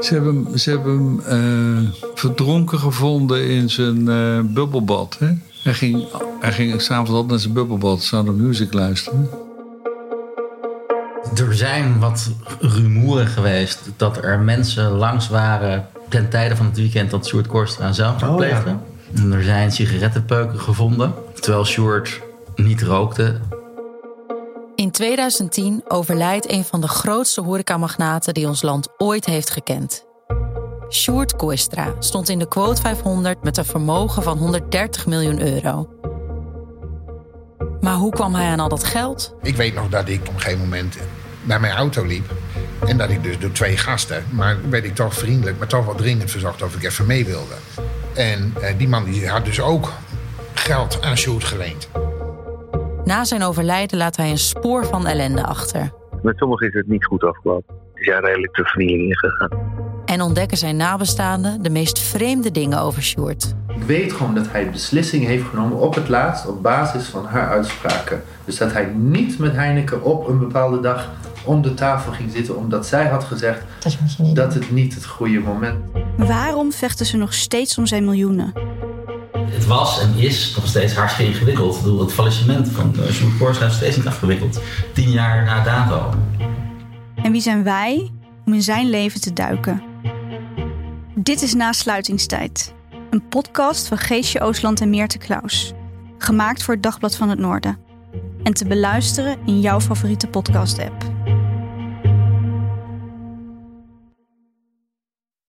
Ze hebben hem, ze hebben hem uh, verdronken gevonden in zijn uh, bubbelbad. Hè? Hij ging, hij ging s'avonds altijd naar zijn bubbelbad, naar muziek luisteren. Er zijn wat rumoeren geweest dat er mensen langs waren ten tijde van het weekend dat Sjoerd Korstra zelf pleegde. Oh, ja. En er zijn sigarettenpeuken gevonden, terwijl Sjoerd niet rookte. In 2010 overlijdt een van de grootste horecamagnaten die ons land ooit heeft gekend. Sjoerd Koistra stond in de quote 500 met een vermogen van 130 miljoen euro. Maar hoe kwam hij aan al dat geld? Ik weet nog dat ik op een gegeven moment bij mijn auto liep. En dat ik dus door twee gasten, maar werd ik toch vriendelijk, maar toch wel dringend verzocht of ik even mee wilde. En eh, die man die had dus ook geld aan Sjoerd geleend. Na zijn overlijden laat hij een spoor van ellende achter. Met sommigen is het niet goed afgelopen. Is ja redelijk de vernieling ingegaan. En ontdekken zijn nabestaanden de meest vreemde dingen over Sjoerd. Ik weet gewoon dat hij beslissingen heeft genomen op het laatst op basis van haar uitspraken. Dus dat hij niet met Heineken op een bepaalde dag om de tafel ging zitten omdat zij had gezegd dat, dat het niet het goede moment. Waarom vechten ze nog steeds om zijn miljoenen? Was en is nog steeds hartstikke ingewikkeld. Ik bedoel, het faillissement van uh, Sjoerd Korstra is steeds niet afgewikkeld. Tien jaar na dato. En wie zijn wij om in zijn leven te duiken? Dit is Na Sluitingstijd. Een podcast van Geesje Oostland en Meerte Klaus. Gemaakt voor het Dagblad van het Noorden. En te beluisteren in jouw favoriete podcast-app.